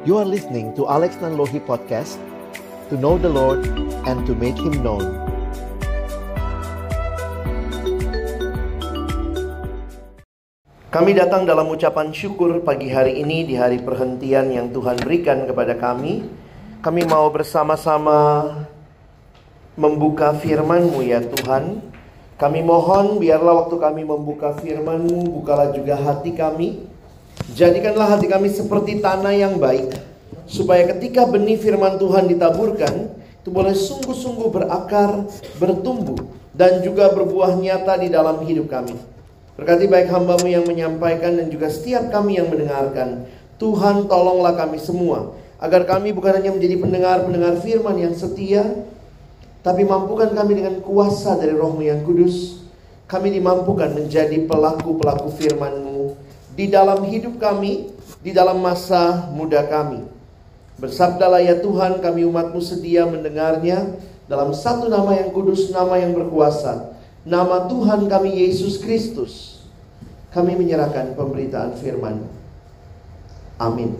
You are listening to Alex Nanlohi Podcast To know the Lord and to make Him known. Kami datang dalam ucapan syukur pagi hari ini di hari perhentian yang Tuhan berikan kepada kami. Kami mau bersama-sama membuka firman-Mu ya Tuhan. Kami mohon biarlah waktu kami membuka firman-Mu Bukalah juga hati kami Jadikanlah hati kami seperti tanah yang baik, supaya ketika benih firman Tuhan ditaburkan, itu boleh sungguh-sungguh berakar, bertumbuh, dan juga berbuah nyata di dalam hidup kami. Berkati baik hambamu yang menyampaikan dan juga setiap kami yang mendengarkan. Tuhan tolonglah kami semua, agar kami bukan hanya menjadi pendengar-pendengar firman yang setia, tapi mampukan kami dengan kuasa dari rohmu yang kudus, kami dimampukan menjadi pelaku-pelaku firman-Mu di dalam hidup kami, di dalam masa muda kami. Bersabdalah ya Tuhan kami umatmu sedia mendengarnya dalam satu nama yang kudus, nama yang berkuasa. Nama Tuhan kami Yesus Kristus. Kami menyerahkan pemberitaan firman. Amin.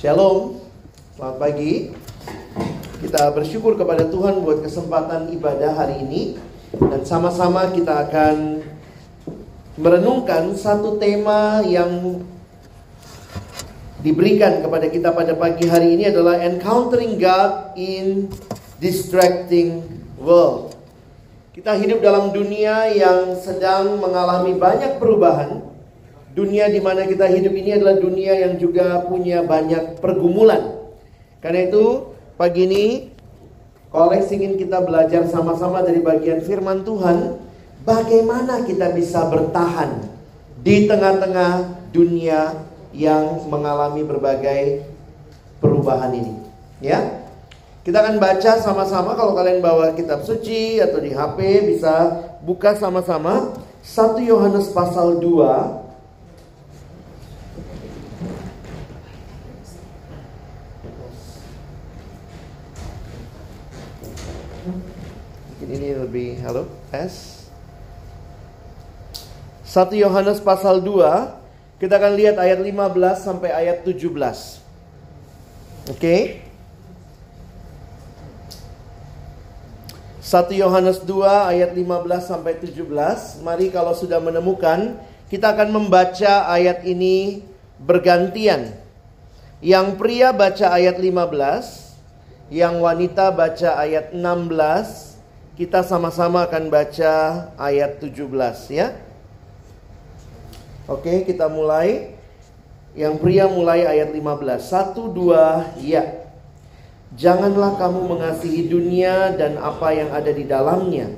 Shalom. Selamat pagi. Kita bersyukur kepada Tuhan buat kesempatan ibadah hari ini dan sama-sama kita akan merenungkan satu tema yang diberikan kepada kita pada pagi hari ini adalah encountering God in distracting world. Kita hidup dalam dunia yang sedang mengalami banyak perubahan. Dunia di mana kita hidup ini adalah dunia yang juga punya banyak pergumulan. Karena itu, pagi ini koleksi ingin kita belajar sama-sama dari bagian firman Tuhan Bagaimana kita bisa bertahan di tengah-tengah dunia yang mengalami berbagai perubahan ini? Ya. Kita akan baca sama-sama kalau kalian bawa kitab suci atau di HP bisa buka sama-sama 1 Yohanes pasal 2 ini lebih halo S 1 Yohanes pasal 2 kita akan lihat ayat 15 sampai ayat 17. Oke. Okay? 1 Yohanes 2 ayat 15 sampai 17. Mari kalau sudah menemukan, kita akan membaca ayat ini bergantian. Yang pria baca ayat 15, yang wanita baca ayat 16, kita sama-sama akan baca ayat 17 ya. Oke, kita mulai. Yang pria mulai ayat 15. Satu, dua, ya. Janganlah kamu mengasihi dunia dan apa yang ada di dalamnya.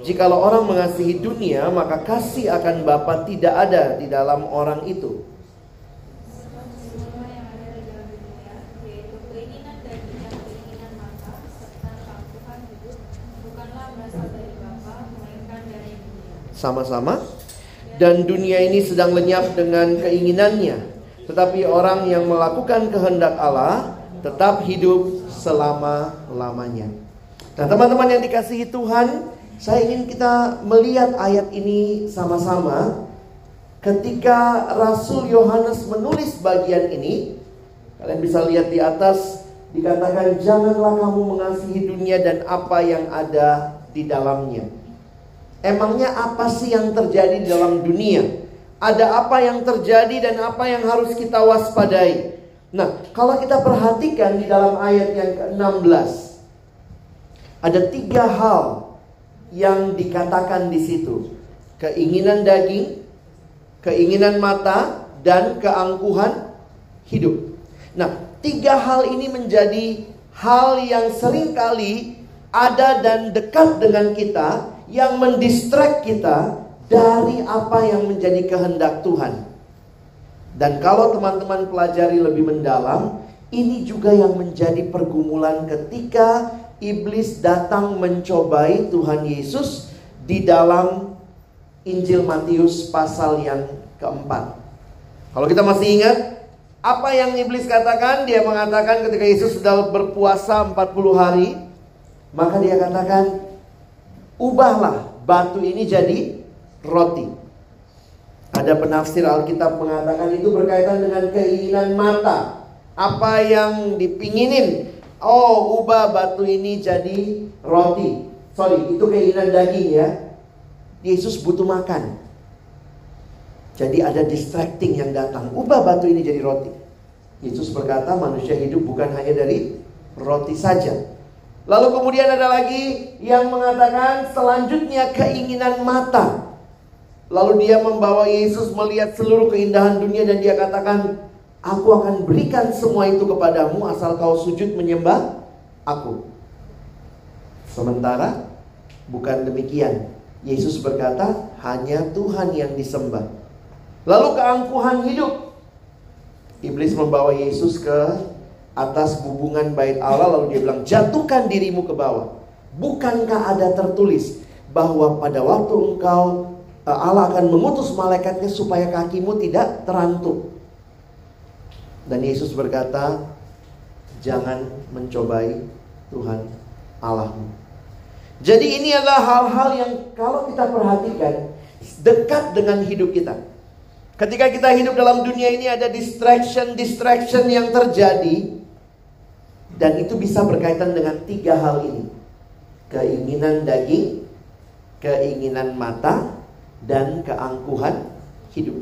Jikalau orang mengasihi dunia, maka kasih akan Bapa tidak ada di dalam orang itu. Sama-sama dan dunia ini sedang lenyap dengan keinginannya. Tetapi orang yang melakukan kehendak Allah tetap hidup selama-lamanya. Nah, teman-teman yang dikasihi Tuhan, saya ingin kita melihat ayat ini sama-sama. Ketika Rasul Yohanes menulis bagian ini, kalian bisa lihat di atas dikatakan janganlah kamu mengasihi dunia dan apa yang ada di dalamnya. Emangnya apa sih yang terjadi di dalam dunia? Ada apa yang terjadi dan apa yang harus kita waspadai? Nah, kalau kita perhatikan di dalam ayat yang ke-16 ada tiga hal yang dikatakan di situ. Keinginan daging, keinginan mata, dan keangkuhan hidup. Nah, tiga hal ini menjadi hal yang sering kali ada dan dekat dengan kita yang mendistract kita dari apa yang menjadi kehendak Tuhan. Dan kalau teman-teman pelajari lebih mendalam, ini juga yang menjadi pergumulan ketika iblis datang mencobai Tuhan Yesus di dalam Injil Matius pasal yang keempat. Kalau kita masih ingat, apa yang iblis katakan? Dia mengatakan ketika Yesus sedang berpuasa 40 hari, maka dia katakan, ubahlah batu ini jadi roti. Ada penafsir Alkitab mengatakan itu berkaitan dengan keinginan mata. apa yang dipinginin. Oh, ubah batu ini jadi roti. Sorry, itu keinginan daging ya. Yesus butuh makan. Jadi ada distracting yang datang. Ubah batu ini jadi roti. Yesus berkata manusia hidup bukan hanya dari roti saja. Lalu kemudian ada lagi yang mengatakan selanjutnya keinginan mata. Lalu dia membawa Yesus melihat seluruh keindahan dunia dan dia katakan, Aku akan berikan semua itu kepadamu asal kau sujud menyembah aku. Sementara bukan demikian. Yesus berkata, hanya Tuhan yang disembah. Lalu keangkuhan hidup. Iblis membawa Yesus ke atas hubungan bait Allah lalu dia bilang, "Jatuhkan dirimu ke bawah." Bukankah ada tertulis bahwa pada waktu engkau eh, Allah akan mengutus malaikatnya supaya kakimu tidak terantuk. Dan Yesus berkata, jangan mencobai Tuhan Allahmu. Jadi ini adalah hal-hal yang kalau kita perhatikan dekat dengan hidup kita. Ketika kita hidup dalam dunia ini ada distraction-distraction yang terjadi dan itu bisa berkaitan dengan tiga hal ini. Keinginan daging, keinginan mata, dan keangkuhan hidup.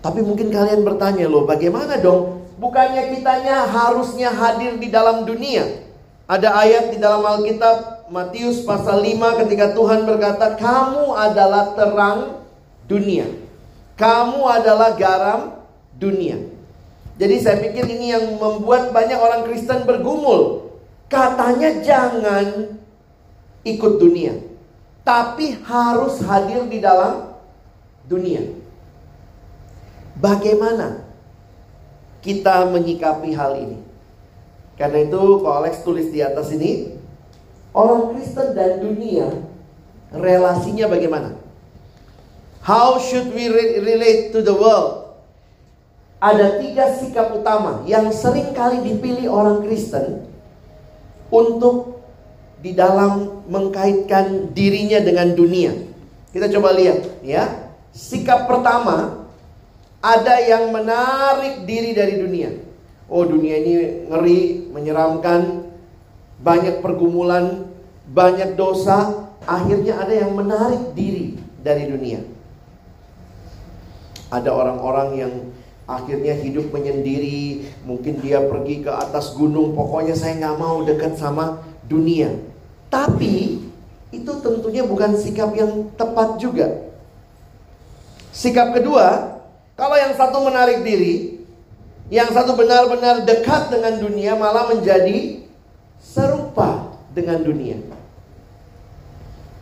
Tapi mungkin kalian bertanya loh, bagaimana dong? Bukannya kitanya harusnya hadir di dalam dunia. Ada ayat di dalam Alkitab Matius pasal 5 ketika Tuhan berkata, "Kamu adalah terang dunia. Kamu adalah garam dunia." Jadi saya pikir ini yang membuat banyak orang Kristen bergumul. Katanya jangan ikut dunia, tapi harus hadir di dalam dunia. Bagaimana kita menyikapi hal ini? Karena itu Pak Alex tulis di atas ini Orang Kristen dan dunia relasinya bagaimana? How should we relate to the world? Ada tiga sikap utama yang sering kali dipilih orang Kristen untuk di dalam mengkaitkan dirinya dengan dunia. Kita coba lihat ya. Sikap pertama ada yang menarik diri dari dunia. Oh dunia ini ngeri, menyeramkan, banyak pergumulan, banyak dosa, akhirnya ada yang menarik diri dari dunia. Ada orang-orang yang akhirnya hidup menyendiri, mungkin dia pergi ke atas gunung, pokoknya saya nggak mau dekat sama dunia. Tapi itu tentunya bukan sikap yang tepat juga. Sikap kedua, kalau yang satu menarik diri, yang satu benar-benar dekat dengan dunia malah menjadi serupa dengan dunia.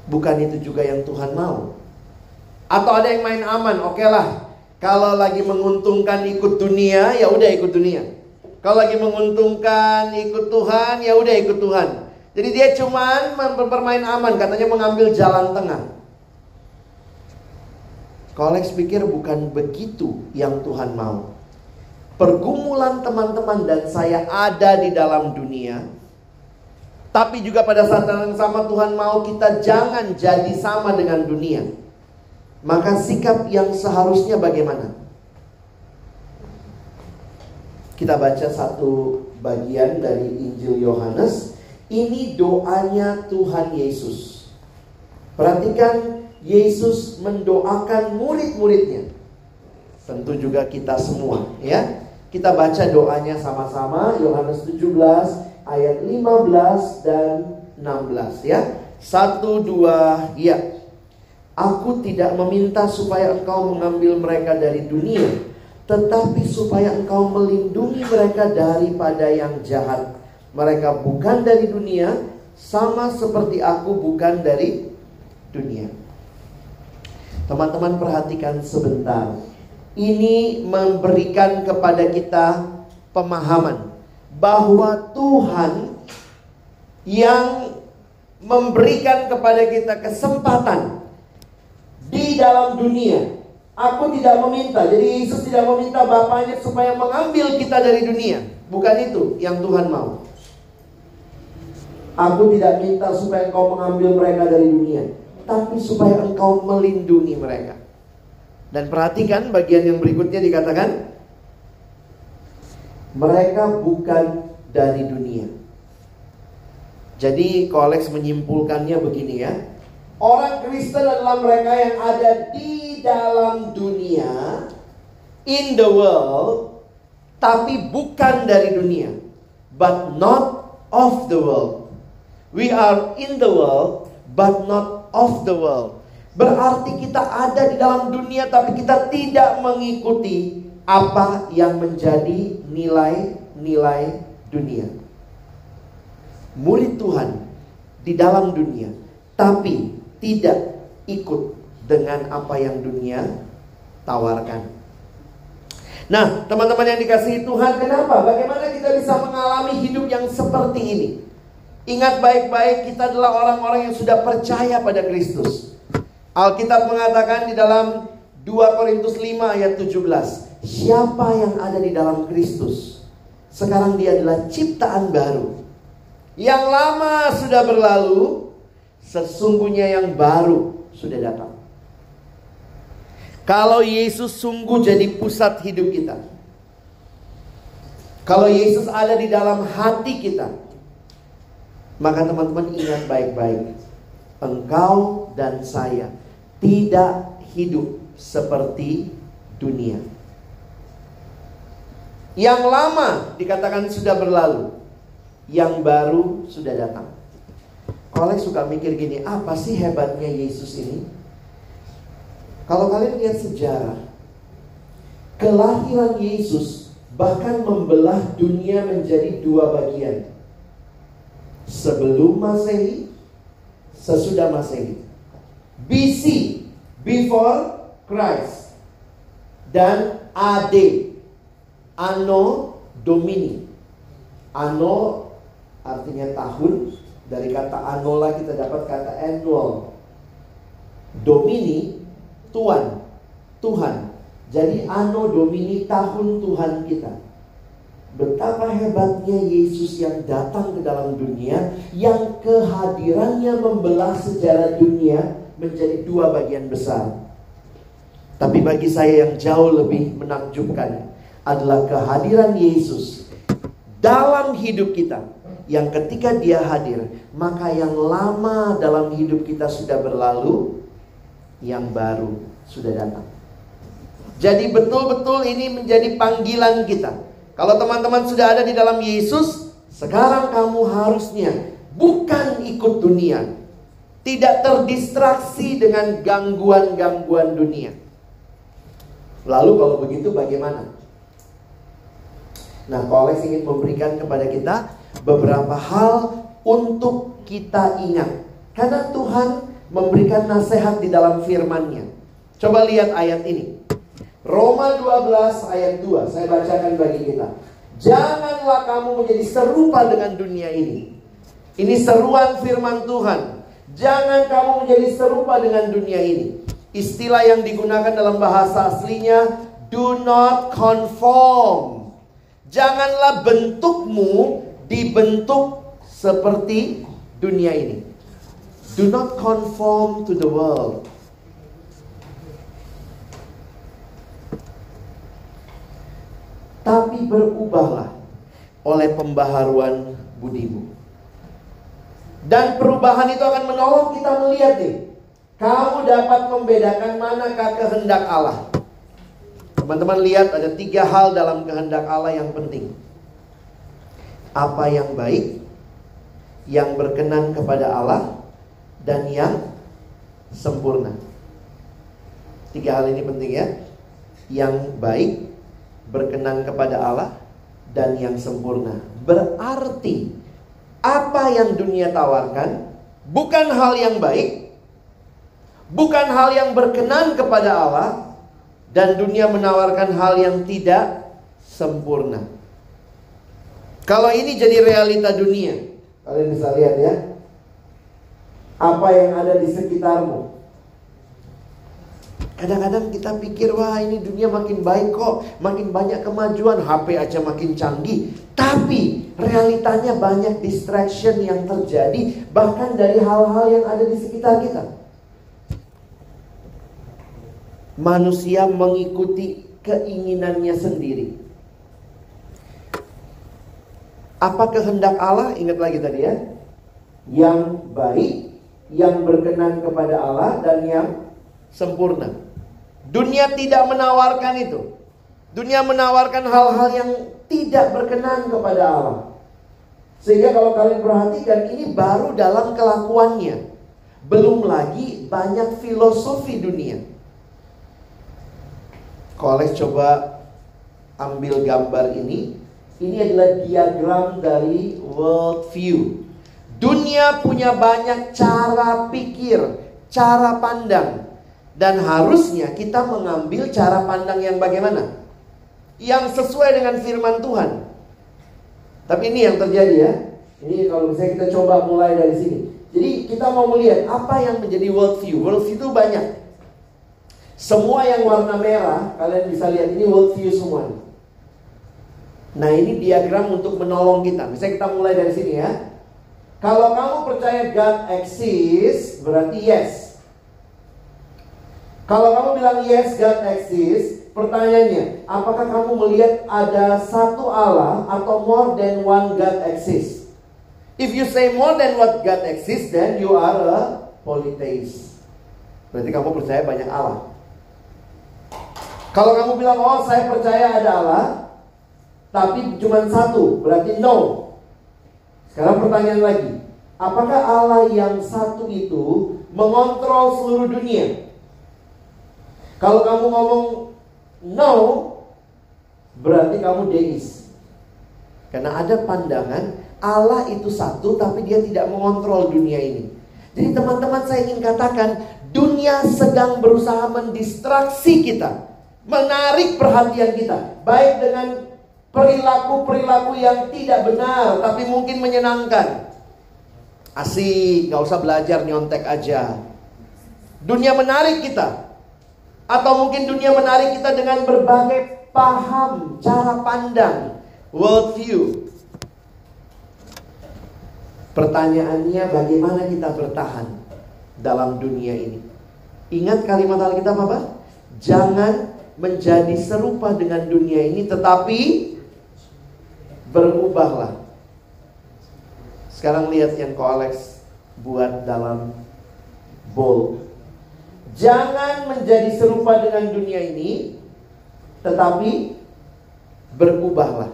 Bukan itu juga yang Tuhan mau. Atau ada yang main aman, oke okay lah. Kalau lagi menguntungkan ikut dunia, ya udah ikut dunia. Kalau lagi menguntungkan ikut Tuhan, ya udah ikut Tuhan. Jadi dia cuman bermain aman, katanya mengambil jalan tengah. Kolex pikir bukan begitu yang Tuhan mau. Pergumulan teman-teman dan saya ada di dalam dunia. Tapi juga pada saat yang sama Tuhan mau kita jangan jadi sama dengan dunia. Maka sikap yang seharusnya bagaimana? Kita baca satu bagian dari Injil Yohanes. Ini doanya Tuhan Yesus. Perhatikan Yesus mendoakan murid-muridnya. Tentu juga kita semua, ya. Kita baca doanya sama-sama Yohanes 17 ayat 15 dan 16 ya. Satu dua ya. Aku tidak meminta supaya engkau mengambil mereka dari dunia, tetapi supaya engkau melindungi mereka daripada yang jahat. Mereka bukan dari dunia, sama seperti aku bukan dari dunia. Teman-teman perhatikan sebentar. Ini memberikan kepada kita pemahaman bahwa Tuhan yang memberikan kepada kita kesempatan di dalam dunia. Aku tidak meminta, jadi Yesus tidak meminta Bapaknya supaya mengambil kita dari dunia. Bukan itu yang Tuhan mau. Aku tidak minta supaya engkau mengambil mereka dari dunia tapi supaya engkau melindungi mereka. Dan perhatikan bagian yang berikutnya dikatakan Mereka bukan dari dunia. Jadi Kolex menyimpulkannya begini ya. Orang Kristen adalah mereka yang ada di dalam dunia, in the world, tapi bukan dari dunia, but not of the world. We are in the world, but not of the world. Berarti kita ada di dalam dunia, tapi kita tidak mengikuti apa yang menjadi nilai-nilai dunia. Murid Tuhan di dalam dunia, tapi tidak ikut dengan apa yang dunia tawarkan. Nah, teman-teman yang dikasihi Tuhan, kenapa? Bagaimana kita bisa mengalami hidup yang seperti ini? Ingat baik-baik, kita adalah orang-orang yang sudah percaya pada Kristus. Alkitab mengatakan di dalam 2 Korintus 5 ayat 17, siapa yang ada di dalam Kristus? Sekarang dia adalah ciptaan baru. Yang lama sudah berlalu, Sesungguhnya yang baru sudah datang. Kalau Yesus sungguh jadi pusat hidup kita. Kalau Yesus ada di dalam hati kita. Maka teman-teman ingat baik-baik. Engkau dan saya tidak hidup seperti dunia. Yang lama dikatakan sudah berlalu. Yang baru sudah datang. Kalian suka mikir gini, apa sih hebatnya Yesus ini? Kalau kalian lihat sejarah, kelahiran Yesus bahkan membelah dunia menjadi dua bagian. Sebelum Masehi, sesudah Masehi. BC, before Christ. Dan AD, Anno Domini. Anno artinya tahun, dari kata anola kita dapat kata annual. Domini, Tuhan. Tuhan. Jadi anno domini tahun Tuhan kita. Betapa hebatnya Yesus yang datang ke dalam dunia Yang kehadirannya membelah sejarah dunia Menjadi dua bagian besar Tapi bagi saya yang jauh lebih menakjubkan Adalah kehadiran Yesus Dalam hidup kita yang ketika dia hadir, maka yang lama dalam hidup kita sudah berlalu, yang baru sudah datang. Jadi betul-betul ini menjadi panggilan kita. Kalau teman-teman sudah ada di dalam Yesus, sekarang kamu harusnya bukan ikut dunia. Tidak terdistraksi dengan gangguan-gangguan dunia. Lalu kalau begitu bagaimana? Nah, Kolex ingin memberikan kepada kita beberapa hal untuk kita ingat. Karena Tuhan memberikan nasihat di dalam firman-Nya. Coba lihat ayat ini. Roma 12 ayat 2. Saya bacakan bagi kita. Janganlah kamu menjadi serupa dengan dunia ini. Ini seruan firman Tuhan. Jangan kamu menjadi serupa dengan dunia ini. Istilah yang digunakan dalam bahasa aslinya do not conform. Janganlah bentukmu dibentuk seperti dunia ini. Do not conform to the world. Tapi berubahlah oleh pembaharuan budimu. Dan perubahan itu akan menolong kita melihat nih. Kamu dapat membedakan manakah kehendak Allah. Teman-teman lihat ada tiga hal dalam kehendak Allah yang penting apa yang baik, yang berkenan kepada Allah, dan yang sempurna. Tiga hal ini penting ya. Yang baik, berkenan kepada Allah, dan yang sempurna. Berarti apa yang dunia tawarkan bukan hal yang baik, bukan hal yang berkenan kepada Allah, dan dunia menawarkan hal yang tidak sempurna. Kalau ini jadi realita dunia, kalian bisa lihat ya. Apa yang ada di sekitarmu. Kadang-kadang kita pikir, wah ini dunia makin baik kok, makin banyak kemajuan, HP aja makin canggih. Tapi realitanya banyak distraction yang terjadi, bahkan dari hal-hal yang ada di sekitar kita. Manusia mengikuti keinginannya sendiri. Apa kehendak Allah? Ingat lagi tadi ya. Yang baik, yang berkenan kepada Allah dan yang sempurna. Dunia tidak menawarkan itu. Dunia menawarkan hal-hal yang tidak berkenan kepada Allah. Sehingga kalau kalian perhatikan ini baru dalam kelakuannya. Belum lagi banyak filosofi dunia. Kolex coba ambil gambar ini ini adalah diagram dari world view. Dunia punya banyak cara pikir, cara pandang. Dan harusnya kita mengambil cara pandang yang bagaimana? Yang sesuai dengan firman Tuhan. Tapi ini yang terjadi ya. Ini kalau misalnya kita coba mulai dari sini. Jadi kita mau melihat apa yang menjadi world view. World view itu banyak. Semua yang warna merah, kalian bisa lihat ini world view semua. Nah ini diagram untuk menolong kita. Misalnya kita mulai dari sini ya. Kalau kamu percaya God exists, berarti yes. Kalau kamu bilang yes, God exists, pertanyaannya, apakah kamu melihat ada satu Allah atau more than one God exists? If you say more than what God exists, then you are a polytheist. Berarti kamu percaya banyak Allah. Kalau kamu bilang, oh saya percaya ada Allah, tapi cuma satu, berarti no. Sekarang pertanyaan lagi, apakah Allah yang satu itu mengontrol seluruh dunia? Kalau kamu ngomong no, berarti kamu deis. Karena ada pandangan Allah itu satu tapi dia tidak mengontrol dunia ini. Jadi teman-teman saya ingin katakan dunia sedang berusaha mendistraksi kita, menarik perhatian kita, baik dengan perilaku-perilaku yang tidak benar tapi mungkin menyenangkan. Asik, gak usah belajar nyontek aja. Dunia menarik kita. Atau mungkin dunia menarik kita dengan berbagai paham, cara pandang, world view. Pertanyaannya bagaimana kita bertahan dalam dunia ini? Ingat kalimat Alkitab apa? Jangan menjadi serupa dengan dunia ini tetapi berubahlah. Sekarang lihat yang ko Alex buat dalam bowl. Jangan menjadi serupa dengan dunia ini, tetapi berubahlah.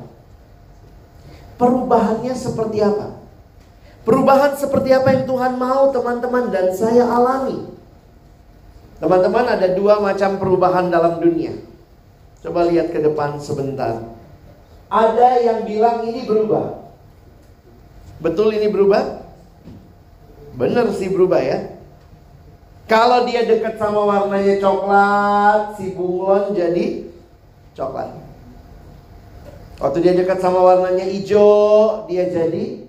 Perubahannya seperti apa? Perubahan seperti apa yang Tuhan mau teman-teman dan saya alami. Teman-teman ada dua macam perubahan dalam dunia. Coba lihat ke depan sebentar. Ada yang bilang ini berubah. Betul ini berubah? Bener sih berubah ya. Kalau dia dekat sama warnanya coklat, si bunglon jadi coklat. Waktu dia dekat sama warnanya hijau, dia jadi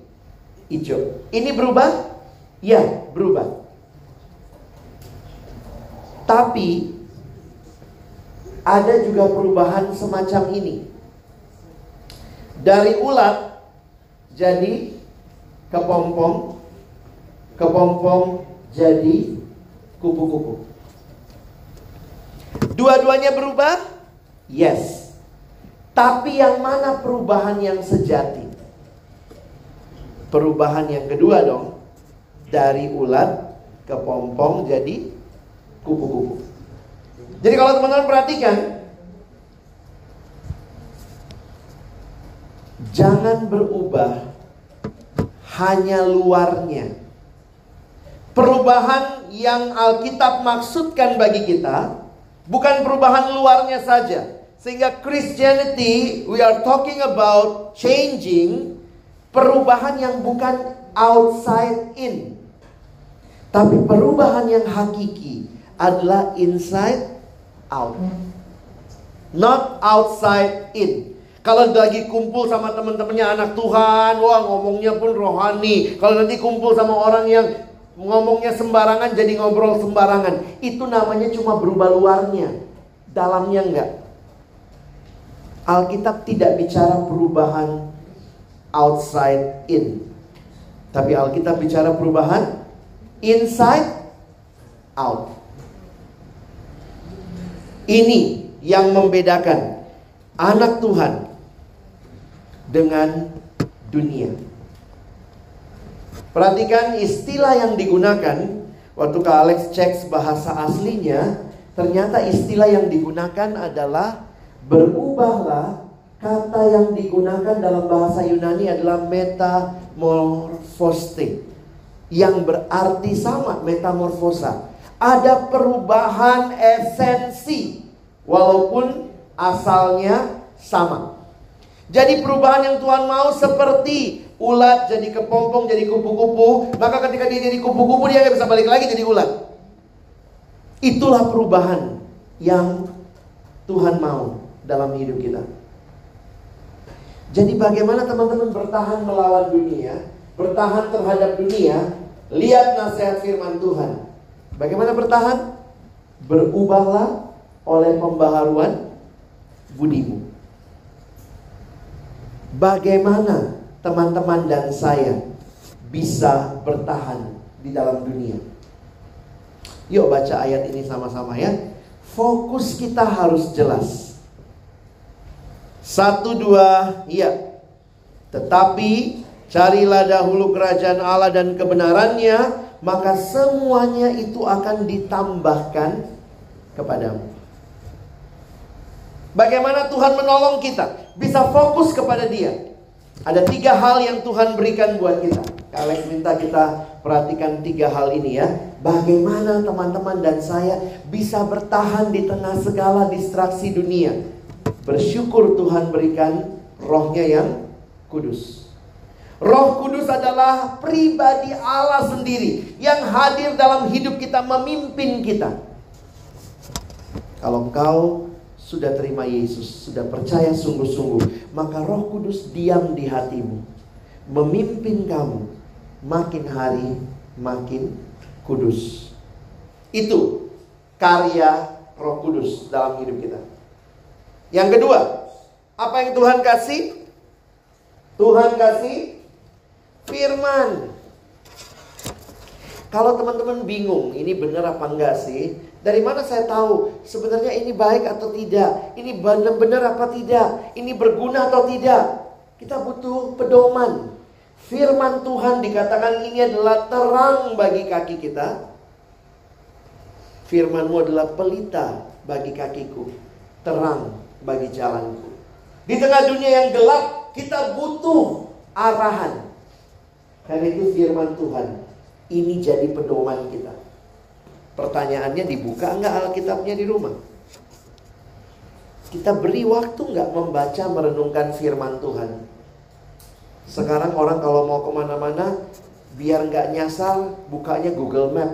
hijau. Ini berubah? Ya, berubah. Tapi ada juga perubahan semacam ini. Dari ulat jadi kepompong, kepompong jadi kupu-kupu. Dua-duanya berubah? Yes. Tapi yang mana perubahan yang sejati? Perubahan yang kedua dong. Dari ulat kepompong jadi kupu-kupu. Jadi kalau teman-teman perhatikan, Jangan berubah hanya luarnya. Perubahan yang Alkitab maksudkan bagi kita bukan perubahan luarnya saja. Sehingga Christianity we are talking about changing perubahan yang bukan outside in. Tapi perubahan yang hakiki adalah inside out. Not outside in. Kalau lagi kumpul sama teman-temannya anak Tuhan, wah ngomongnya pun rohani. Kalau nanti kumpul sama orang yang ngomongnya sembarangan jadi ngobrol sembarangan. Itu namanya cuma berubah luarnya. Dalamnya enggak. Alkitab tidak bicara perubahan outside in. Tapi Alkitab bicara perubahan inside out. Ini yang membedakan anak Tuhan dengan dunia. Perhatikan istilah yang digunakan waktu Kak Alex cek bahasa aslinya, ternyata istilah yang digunakan adalah berubahlah. Kata yang digunakan dalam bahasa Yunani adalah metamorphoste yang berarti sama metamorfosa. Ada perubahan esensi walaupun asalnya sama. Jadi perubahan yang Tuhan mau seperti ulat jadi kepompong jadi kupu-kupu, maka ketika dia jadi kupu-kupu dia nggak bisa balik lagi jadi ulat. Itulah perubahan yang Tuhan mau dalam hidup kita. Jadi bagaimana teman-teman bertahan melawan dunia, bertahan terhadap dunia, lihat nasihat firman Tuhan. Bagaimana bertahan? Berubahlah oleh pembaharuan budimu. Bagaimana teman-teman dan saya bisa bertahan di dalam dunia? Yuk baca ayat ini sama-sama ya. Fokus kita harus jelas. Satu dua, iya. Tetapi carilah dahulu kerajaan Allah dan kebenarannya, maka semuanya itu akan ditambahkan kepadamu. Bagaimana Tuhan menolong kita bisa fokus kepada Dia. Ada tiga hal yang Tuhan berikan buat kita. Kalian minta kita perhatikan tiga hal ini ya. Bagaimana teman-teman dan saya bisa bertahan di tengah segala distraksi dunia. Bersyukur Tuhan berikan rohnya yang kudus. Roh kudus adalah pribadi Allah sendiri yang hadir dalam hidup kita memimpin kita. Kalau engkau sudah terima Yesus, sudah percaya sungguh-sungguh, maka Roh Kudus diam di hatimu, memimpin kamu makin hari makin kudus. Itu karya Roh Kudus dalam hidup kita. Yang kedua, apa yang Tuhan kasih? Tuhan kasih firman. Kalau teman-teman bingung, ini benar apa enggak sih? Dari mana saya tahu sebenarnya ini baik atau tidak? Ini benar-benar apa tidak? Ini berguna atau tidak? Kita butuh pedoman. Firman Tuhan dikatakan ini adalah terang bagi kaki kita. Firmanmu adalah pelita bagi kakiku. Terang bagi jalanku. Di tengah dunia yang gelap, kita butuh arahan. Karena itu firman Tuhan. Ini jadi pedoman kita. Pertanyaannya dibuka enggak Alkitabnya di rumah? Kita beri waktu enggak membaca merenungkan firman Tuhan? Sekarang orang kalau mau ke mana-mana biar enggak nyasar bukanya Google Map.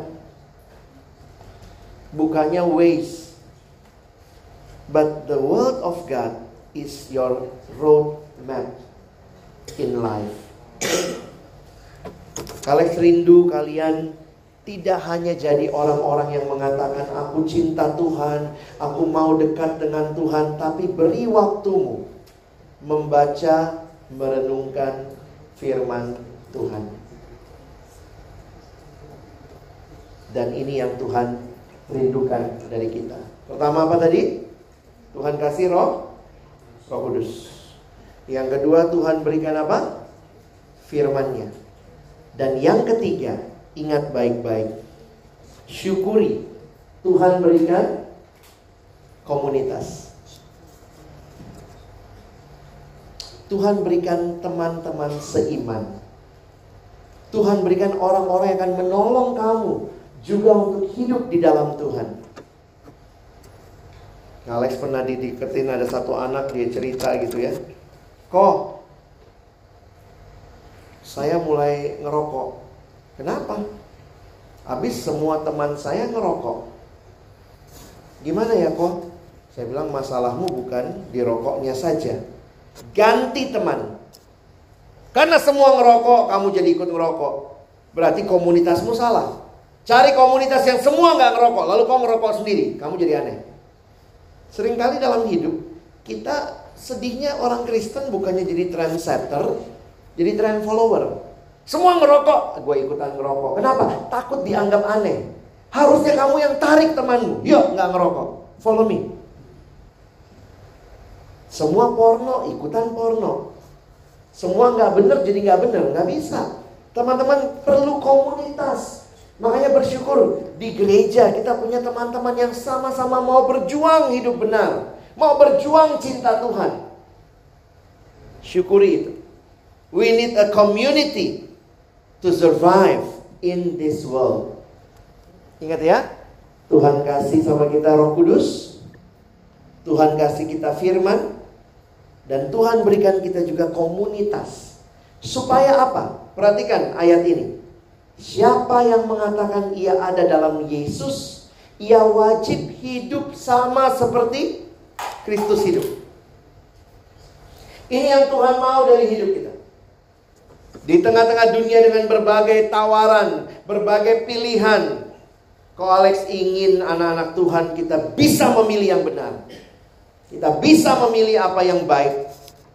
Bukanya Waze. But the word of God is your road map in life. Kalian rindu kalian tidak hanya jadi orang-orang yang mengatakan aku cinta Tuhan, aku mau dekat dengan Tuhan, tapi beri waktumu membaca, merenungkan firman Tuhan. Dan ini yang Tuhan rindukan dari kita. Pertama apa tadi? Tuhan kasih roh, roh kudus. Yang kedua Tuhan berikan apa? Firmannya. Dan yang ketiga, Ingat baik-baik. Syukuri Tuhan berikan komunitas. Tuhan berikan teman-teman seiman. Tuhan berikan orang-orang yang akan menolong kamu juga untuk hidup di dalam Tuhan. Alex pernah dideketin ada satu anak dia cerita gitu ya. Kok saya mulai ngerokok. Kenapa? Habis semua teman saya ngerokok. Gimana ya kok? Saya bilang masalahmu bukan di rokoknya saja. Ganti teman. Karena semua ngerokok, kamu jadi ikut ngerokok. Berarti komunitasmu salah. Cari komunitas yang semua nggak ngerokok, lalu kau ngerokok sendiri, kamu jadi aneh. Seringkali dalam hidup kita sedihnya orang Kristen bukannya jadi trendsetter, jadi trend follower. Semua ngerokok, gue ikutan ngerokok. Kenapa? Takut dianggap aneh. Harusnya kamu yang tarik temanmu. Yuk, nggak ngerokok. Follow me. Semua porno, ikutan porno. Semua nggak benar jadi nggak benar, nggak bisa. Teman-teman perlu komunitas. Makanya bersyukur di gereja kita punya teman-teman yang sama-sama mau berjuang hidup benar, mau berjuang cinta Tuhan. Syukuri itu. We need a community to survive in this world. Ingat ya, Tuhan kasih sama kita Roh Kudus, Tuhan kasih kita firman, dan Tuhan berikan kita juga komunitas. Supaya apa? Perhatikan ayat ini. Siapa yang mengatakan ia ada dalam Yesus, ia wajib hidup sama seperti Kristus hidup. Ini yang Tuhan mau dari hidup kita. Di tengah-tengah dunia dengan berbagai tawaran, berbagai pilihan, Kau Alex ingin anak-anak Tuhan kita bisa memilih yang benar. Kita bisa memilih apa yang baik,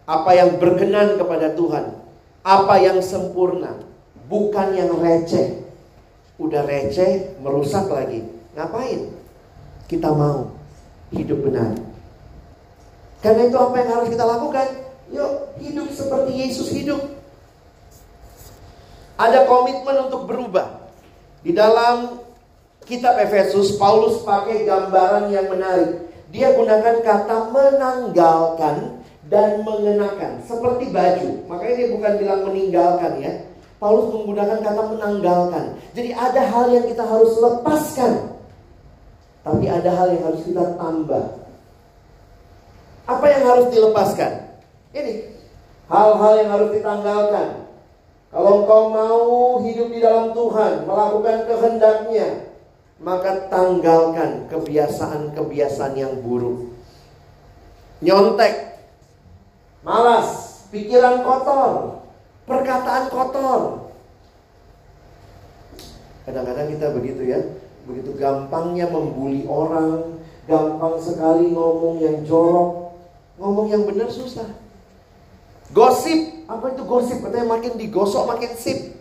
apa yang berkenan kepada Tuhan, apa yang sempurna bukan yang receh. Udah receh, merusak lagi. Ngapain? Kita mau hidup benar. Karena itu apa yang harus kita lakukan? Yuk, hidup seperti Yesus hidup. Ada komitmen untuk berubah. Di dalam kitab Efesus, Paulus pakai gambaran yang menarik. Dia gunakan kata menanggalkan dan mengenakan. Seperti baju. Makanya dia bukan bilang meninggalkan ya. Paulus menggunakan kata menanggalkan. Jadi ada hal yang kita harus lepaskan. Tapi ada hal yang harus kita tambah. Apa yang harus dilepaskan? Ini hal-hal yang harus ditanggalkan. Kalau engkau mau hidup di dalam Tuhan, melakukan kehendaknya, maka tanggalkan kebiasaan-kebiasaan yang buruk. Nyontek, malas, pikiran kotor, perkataan kotor. Kadang-kadang kita begitu ya, begitu gampangnya membuli orang, gampang sekali ngomong yang jorok, ngomong yang benar susah. Gosip, apa itu gosip? Katanya makin digosok makin sip.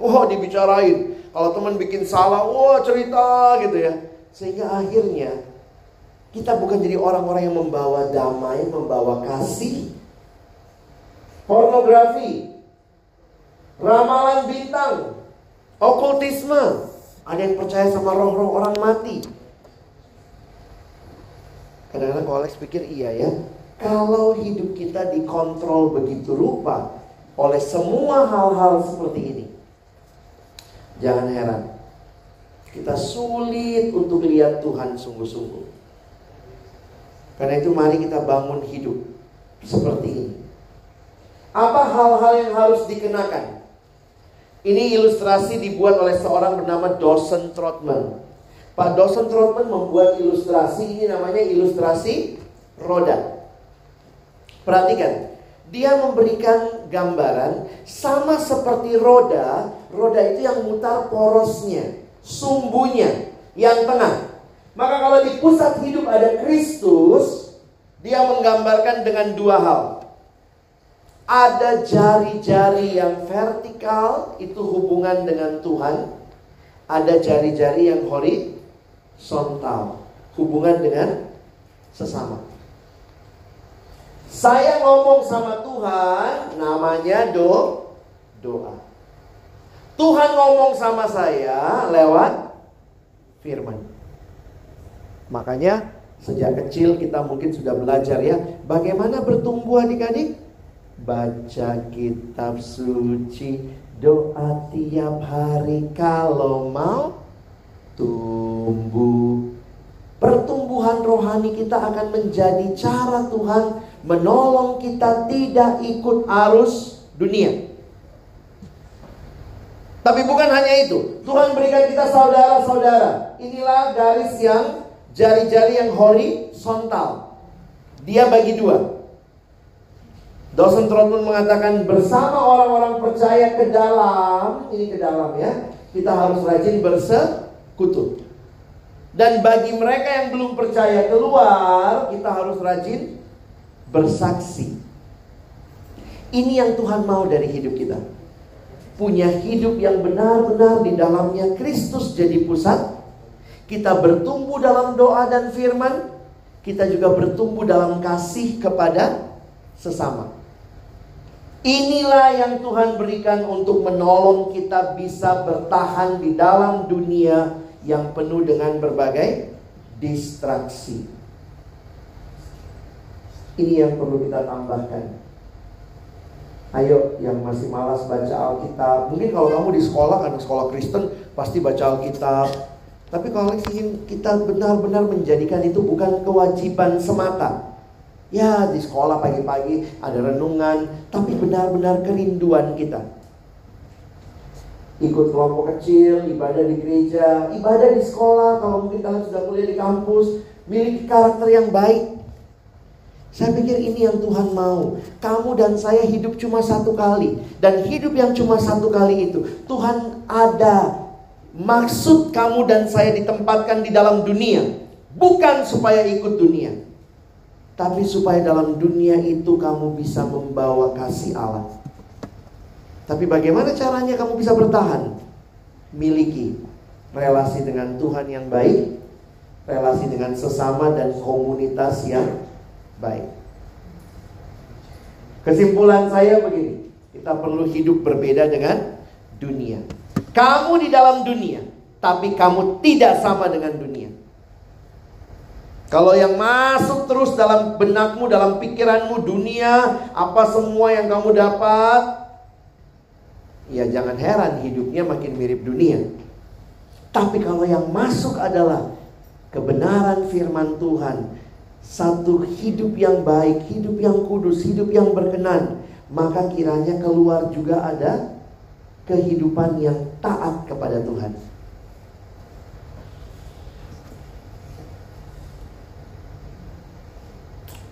Wah, dibicarain. Kalau teman bikin salah, wah cerita gitu ya. Sehingga akhirnya kita bukan jadi orang-orang yang membawa damai, membawa kasih. Pornografi, Ramalan bintang, okultisme. Ada yang percaya sama roh-roh orang mati. Kadang-kadang kalau Alex pikir iya ya. Kalau hidup kita dikontrol begitu rupa oleh semua hal-hal seperti ini. Jangan heran. Kita sulit untuk lihat Tuhan sungguh-sungguh. Karena itu mari kita bangun hidup seperti ini. Apa hal-hal yang harus dikenakan? Ini ilustrasi dibuat oleh seorang bernama Dawson Trotman. Pak Dawson Trotman membuat ilustrasi ini namanya ilustrasi roda. Perhatikan, dia memberikan gambaran sama seperti roda, roda itu yang mutar porosnya, sumbunya, yang tengah. Maka kalau di pusat hidup ada Kristus, dia menggambarkan dengan dua hal. Ada jari-jari yang vertikal itu hubungan dengan Tuhan. Ada jari-jari yang horizontal, hubungan dengan sesama. Saya ngomong sama Tuhan, namanya do doa. Tuhan ngomong sama saya lewat firman. Makanya sejak kecil kita mungkin sudah belajar ya, bagaimana bertumbuh adik-adik? baca kitab suci, doa tiap hari kalau mau tumbuh. Pertumbuhan rohani kita akan menjadi cara Tuhan menolong kita tidak ikut arus dunia. Tapi bukan hanya itu. Tuhan berikan kita saudara-saudara. Inilah garis yang jari-jari yang horizontal. Dia bagi dua. Dosen Trotman mengatakan bersama orang-orang percaya ke dalam, ini ke dalam ya, kita harus rajin bersekutu. Dan bagi mereka yang belum percaya keluar, kita harus rajin bersaksi. Ini yang Tuhan mau dari hidup kita. Punya hidup yang benar-benar di dalamnya Kristus jadi pusat. Kita bertumbuh dalam doa dan firman. Kita juga bertumbuh dalam kasih kepada sesama. Inilah yang Tuhan berikan untuk menolong kita bisa bertahan di dalam dunia yang penuh dengan berbagai distraksi. Ini yang perlu kita tambahkan. Ayo yang masih malas baca Alkitab. Mungkin kalau kamu di sekolah kan sekolah Kristen pasti baca Alkitab. Tapi kalau ingin kita benar-benar menjadikan itu bukan kewajiban semata. Ya di sekolah pagi-pagi ada renungan, tapi benar-benar kerinduan kita. Ikut kelompok kecil, ibadah di gereja, ibadah di sekolah, kalau mungkin kalian sudah kuliah di kampus, miliki karakter yang baik. Saya pikir ini yang Tuhan mau. Kamu dan saya hidup cuma satu kali. Dan hidup yang cuma satu kali itu. Tuhan ada maksud kamu dan saya ditempatkan di dalam dunia. Bukan supaya ikut dunia. Tapi supaya dalam dunia itu kamu bisa membawa kasih Allah. Tapi bagaimana caranya kamu bisa bertahan? Miliki relasi dengan Tuhan yang baik, relasi dengan sesama dan komunitas yang baik. Kesimpulan saya begini, kita perlu hidup berbeda dengan dunia. Kamu di dalam dunia, tapi kamu tidak sama dengan dunia. Kalau yang masuk terus dalam benakmu, dalam pikiranmu dunia, apa semua yang kamu dapat, ya jangan heran hidupnya makin mirip dunia. Tapi kalau yang masuk adalah kebenaran firman Tuhan, satu hidup yang baik, hidup yang kudus, hidup yang berkenan, maka kiranya keluar juga ada kehidupan yang taat kepada Tuhan.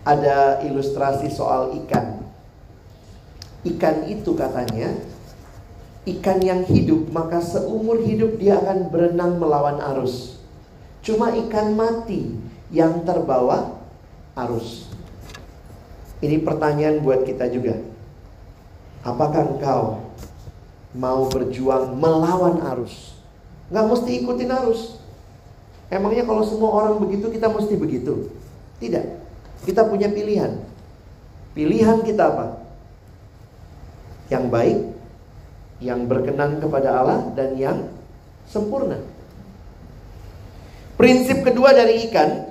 ada ilustrasi soal ikan. Ikan itu katanya ikan yang hidup maka seumur hidup dia akan berenang melawan arus. Cuma ikan mati yang terbawa arus. Ini pertanyaan buat kita juga. Apakah engkau mau berjuang melawan arus? Nggak mesti ikutin arus. Emangnya kalau semua orang begitu kita mesti begitu? Tidak. Kita punya pilihan. Pilihan kita apa? Yang baik, yang berkenan kepada Allah dan yang sempurna. Prinsip kedua dari ikan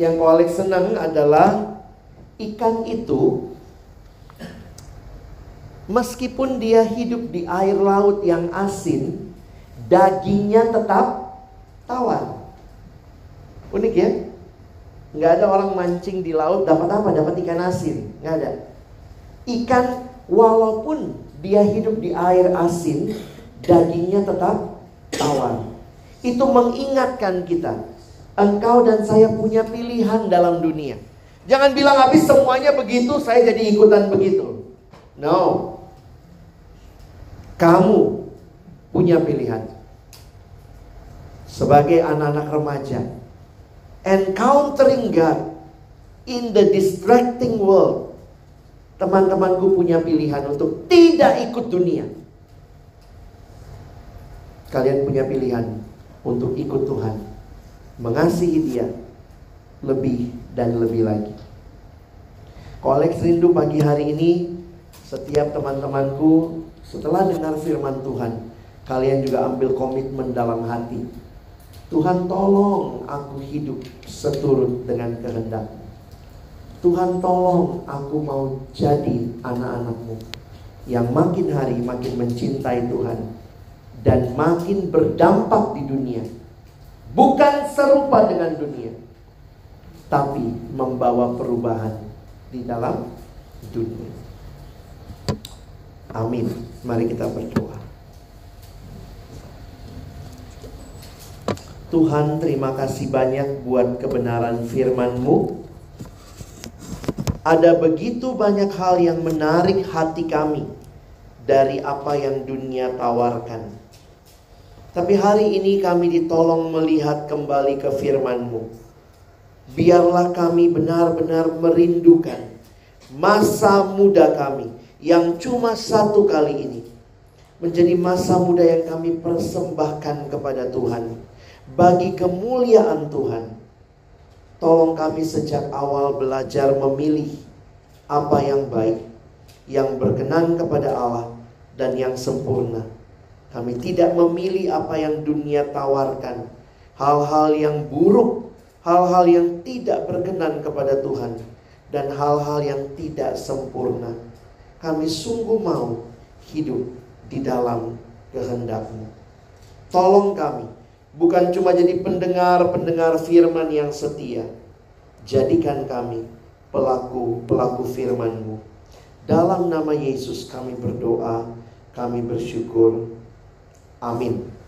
yang Koalek senang adalah ikan itu meskipun dia hidup di air laut yang asin, dagingnya tetap tawar. Unik ya? Nggak ada orang mancing di laut dapat apa? Dapat ikan asin. Nggak ada. Ikan walaupun dia hidup di air asin, dagingnya tetap tawar. Itu mengingatkan kita, engkau dan saya punya pilihan dalam dunia. Jangan bilang habis semuanya begitu, saya jadi ikutan begitu. No. Kamu punya pilihan. Sebagai anak-anak remaja, encountering God in the distracting world, teman-temanku punya pilihan untuk tidak ikut dunia. Kalian punya pilihan untuk ikut Tuhan, mengasihi Dia lebih dan lebih lagi. Koleks rindu pagi hari ini, setiap teman-temanku setelah dengar firman Tuhan, kalian juga ambil komitmen dalam hati Tuhan tolong aku hidup seturut dengan kehendak. Tuhan tolong aku mau jadi anak-anakmu yang makin hari makin mencintai Tuhan dan makin berdampak di dunia. Bukan serupa dengan dunia, tapi membawa perubahan di dalam dunia. Amin. Mari kita berdoa. Tuhan terima kasih banyak buat kebenaran firman-Mu. Ada begitu banyak hal yang menarik hati kami dari apa yang dunia tawarkan. Tapi hari ini kami ditolong melihat kembali ke firman-Mu. Biarlah kami benar-benar merindukan masa muda kami yang cuma satu kali ini. Menjadi masa muda yang kami persembahkan kepada Tuhan bagi kemuliaan Tuhan. Tolong kami sejak awal belajar memilih apa yang baik, yang berkenan kepada Allah dan yang sempurna. Kami tidak memilih apa yang dunia tawarkan, hal-hal yang buruk, hal-hal yang tidak berkenan kepada Tuhan, dan hal-hal yang tidak sempurna. Kami sungguh mau hidup di dalam kehendakmu. Tolong kami, bukan cuma jadi pendengar-pendengar firman yang setia. Jadikan kami pelaku-pelaku firman-Mu. Dalam nama Yesus kami berdoa, kami bersyukur. Amin.